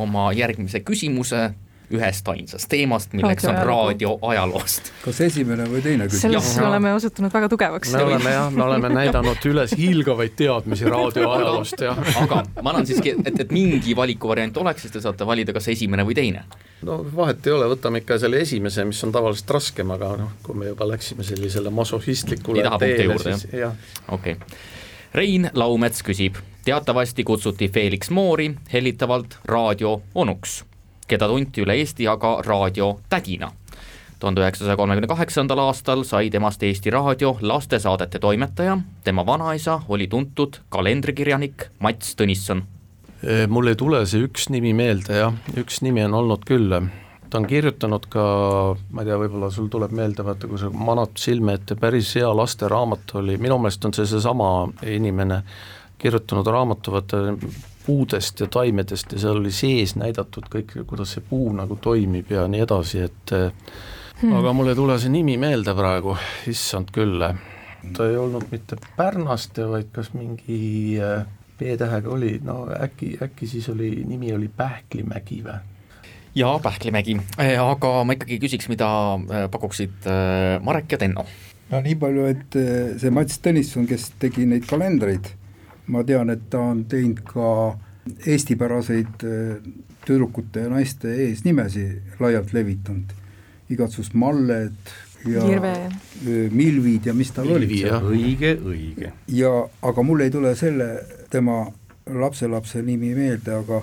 oma järgmise küsimuse ühest ainsast teemast, milleks on raadio ajaloost. kas esimene või teine küsimus? selles me oleme osutunud väga tugevaks. me oleme jah, me oleme näidanud üles hiilgavaid teadmisi raadioajaloost ja aga ma annan siiski, et, et mingi valikuvariant oleks, siis te saate valida, kas esimene või teine. no vahet ei ole, võtame ikka selle esimese, mis on tavaliselt raskem, aga noh, kui me juba läksime sellisele masohhistlikule teele, siis jah. okei okay. Rein Laumets küsib, teatavasti kutsuti Felix Moori hellitavalt raadio onuks keda tunti üle Eesti aga raadiotädina. tuhande üheksasaja kolmekümne kaheksandal aastal sai temast Eesti Raadio lastesaadete toimetaja, tema vanaisa oli tuntud kalendrikirjanik Mats Tõnisson. mul ei tule see üks nimi meelde jah, üks nimi on olnud küll, ta on kirjutanud ka, ma ei tea, võib-olla sul tuleb meelde, vaata kui sa manad silme ette, päris hea lasteraamat oli, minu meelest on see seesama inimene, kirjutanud raamatu, vaata puudest ja taimedest ja seal oli sees näidatud kõik, kuidas see puu nagu toimib ja nii edasi, et hmm. aga mul ei tule see nimi meelde praegu, issand küll. ta ei olnud mitte Pärnaste, vaid kas mingi äh, B-tähega oli, no äkki, äkki siis oli, nimi oli Pähklimägi või? jaa, Pähklimägi, äh, aga ma ikkagi küsiks, mida pakuksid Marek ja Tenno? no nii palju, et see Mats Tõnisson, kes tegi neid kalendreid, ma tean, et ta on teinud ka eestipäraseid tüdrukute ja naiste eesnimesi laialt levitanud igatsus malled ja Kirve. milvid ja mis tal olid õige, õige. ja aga mul ei tule selle tema lapselapse nimi meelde, aga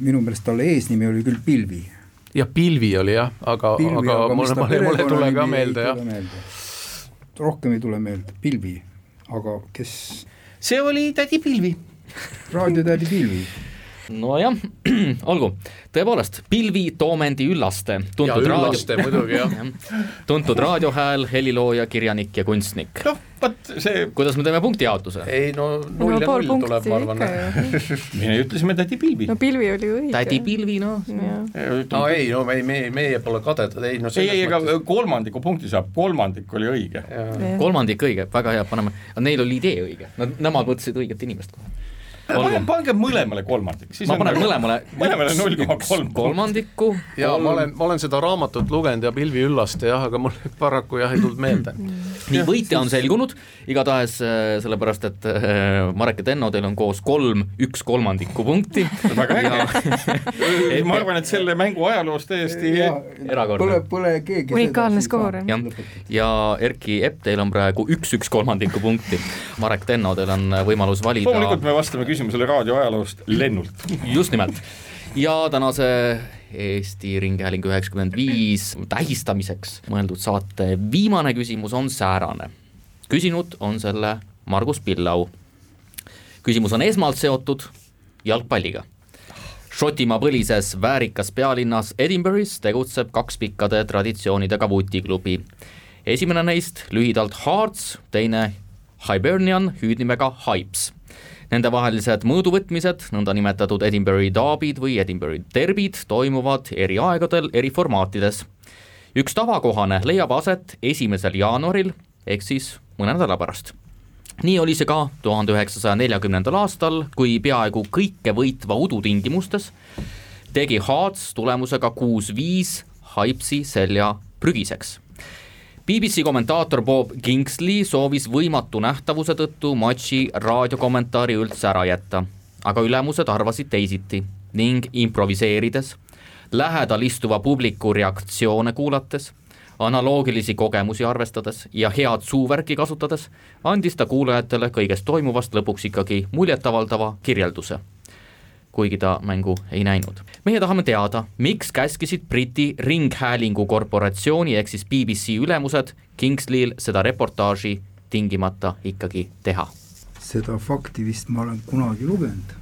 minu meelest talle eesnimi oli küll Pilvi. jah, Pilvi oli jah, aga, aga, aga mulle, mulle, mulle ei tule ka meelde jah. rohkem ei tule meelde, Pilvi, aga kes? See oli tädi Pilvi. raadiotädi Pilvi nojah, olgu, tõepoolest, Pilvi Toomendi Üllaste, tuntud ja, Üllaste, raadio... muidugi jah tuntud raadiohääl, helilooja, kirjanik ja kunstnik. noh, vot see kuidas me teeme punktijaotuse? ei no null ja null tuleb, ma arvan. meie ütlesime tädi Pilvi. no Pilvi oli õige. tädi Pilvi, noh. no ei, no me, me, meie pole kadedad, ei no ei, ei, aga kolmandiku punkti saab, kolmandik oli õige. kolmandik õige, väga hea, paneme, neil oli idee õige, nad, nemad mõtlesid õiget inimest kohe pange, pange mõlemale kolmandik. ma panen mõlemale. mõlemale null koma kolm. kolmandikku. ja ma olen, ma olen seda raamatut lugenud ja Pilvi Üllaste jah, aga mul paraku jah ei tulnud meelde. nii, võitja on selgunud, igatahes äh, sellepärast, et äh, Marek ja Tenno, teil on koos kolm üks kolmandiku punkti. väga äge ma arvan, et selle mängu ajaloos täiesti erakordne. Pole, pole keegi unikaalne skoor, jah. ja Erki Epp, teil on praegu üks üks kolmandiku punkti. Marek Tenno, teil on võimalus valida. loomulikult me vastame küsimusele raadio ajaloost lennult. just nimelt ja tänase Eesti Ringhäälingu üheksakümmend viis tähistamiseks mõeldud saate viimane küsimus on säärane. küsinud on selle Margus Pillau. küsimus on esmalt seotud jalgpalliga. Šotimaa põlises väärikas pealinnas Edinburgh'is tegutseb kaks pikkade traditsioonidega vutiklubi. esimene neist lühidalt Hearts, teine Hibernian hüüdnimega Hypes Nendevahelised mõõduvõtmised, nõndanimetatud Edinburgh'i daabid või Edinburgh'i derbid toimuvad eri aegadel eri formaatides. üks tavakohane leiab aset esimesel jaanuaril ehk siis mõne nädala pärast. nii oli see ka tuhande üheksasaja neljakümnendal aastal, kui peaaegu kõike võitva udu tingimustes tegi Haats tulemusega kuus-viis Haipsi selja prügiseks BBC kommentaator Bob Kingsley soovis võimatu nähtavuse tõttu matši raadiokommentaari üldse ära jätta, aga ülemused arvasid teisiti ning improviseerides, lähedal istuva publiku reaktsioone kuulates, analoogilisi kogemusi arvestades ja head suuvärki kasutades, andis ta kuulajatele kõigest toimuvast lõpuks ikkagi muljetavaldava kirjelduse kuigi ta mängu ei näinud. meie tahame teada, miks käskisid Briti Ringhäälingu korporatsiooni ehk siis BBC ülemused Kingsley'l seda reportaaži tingimata ikkagi teha? seda fakti vist ma olen kunagi lugenud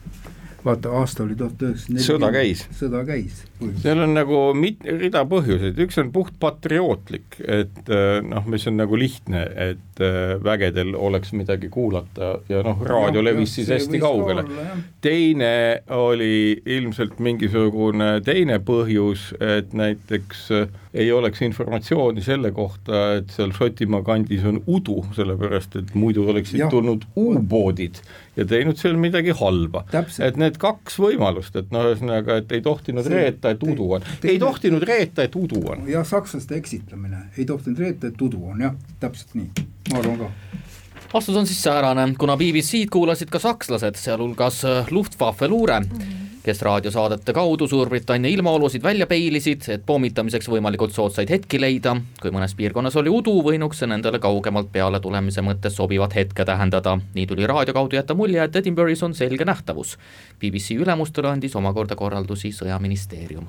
vaata, aasta oli tuhat üheksasada sõda käis. sõda käis. Seal on nagu mit-, rida põhjuseid, üks on puht patriootlik, et äh, noh, mis on nagu lihtne, et äh, vägedel oleks midagi kuulata ja noh, raadio levis siis hästi kaugele. teine oli ilmselt mingisugune teine põhjus, et näiteks äh, ei oleks informatsiooni selle kohta, et seal Šotimaa kandis on udu, sellepärast et muidu oleksid ja. tulnud U-poodid ja teinud seal midagi halba. et need kaks võimalust, et noh, ühesõnaga, et ei tohtinud reeta, et udu on, ei tohtinud reeta, et udu on. jah, sakslaste eksitamine, ei tohtinud reeta, et udu on, jah, täpselt nii, ma arvan ka. Vastus on siis säärane, kuna BBC-d kuulasid ka sakslased, sealhulgas Luftwaffe luure mm, -hmm kes raadiosaadete kaudu Suurbritannia ilmaolusid välja peilisid, et pommitamiseks võimalikult soodsaid hetki leida. kui mõnes piirkonnas oli udu, võinuks see nendele kaugemalt peale tulemise mõttes sobivat hetke tähendada. nii tuli raadio kaudu jätta mulje, et Edinburgh'is on selge nähtavus. BBC ülemustele andis omakorda korraldusi sõjaministeerium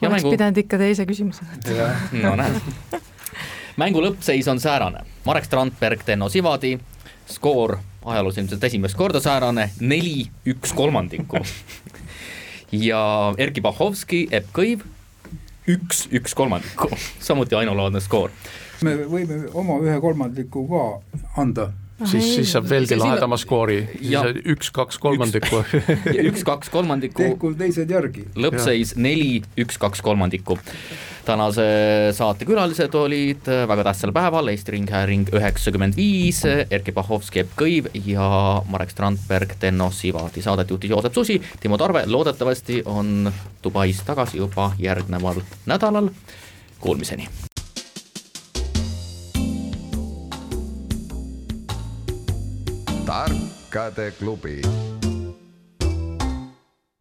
Ja oleks mängu- pidanud ikka teise küsimuse võtma. no näed. mängu lõppseis on säärane, Marek Strandberg, Tenno Sivadi, skoor ajaloos ilmselt esimest korda säärane, neli, üks kolmandikku. ja Erkki Bahovski, Epp Kõiv, üks, üks kolmandikku, samuti ainulaadne skoor. me võime oma ühe kolmandiku ka anda. siis, siis saab veelgi Siis- lahedama skoori, Ja- üks-kaks kolmandikku. üks, kaks kolmandikku, tehku teised järgi. lõppseis neli, üks, kaks kolmandikku. tänase saate külalised olid väga tähtsal päeval Eesti Ringhääling üheksakümmend viis, Erkki Bahovski, Epp Kõiv ja Marek Strandberg, Tenno Sivadi. Saadet juhtis Joosep Susi, Timo Tarve loodetavasti on Dubais tagasi juba järgneval nädalal. Kuulmiseni. Tarkade klubi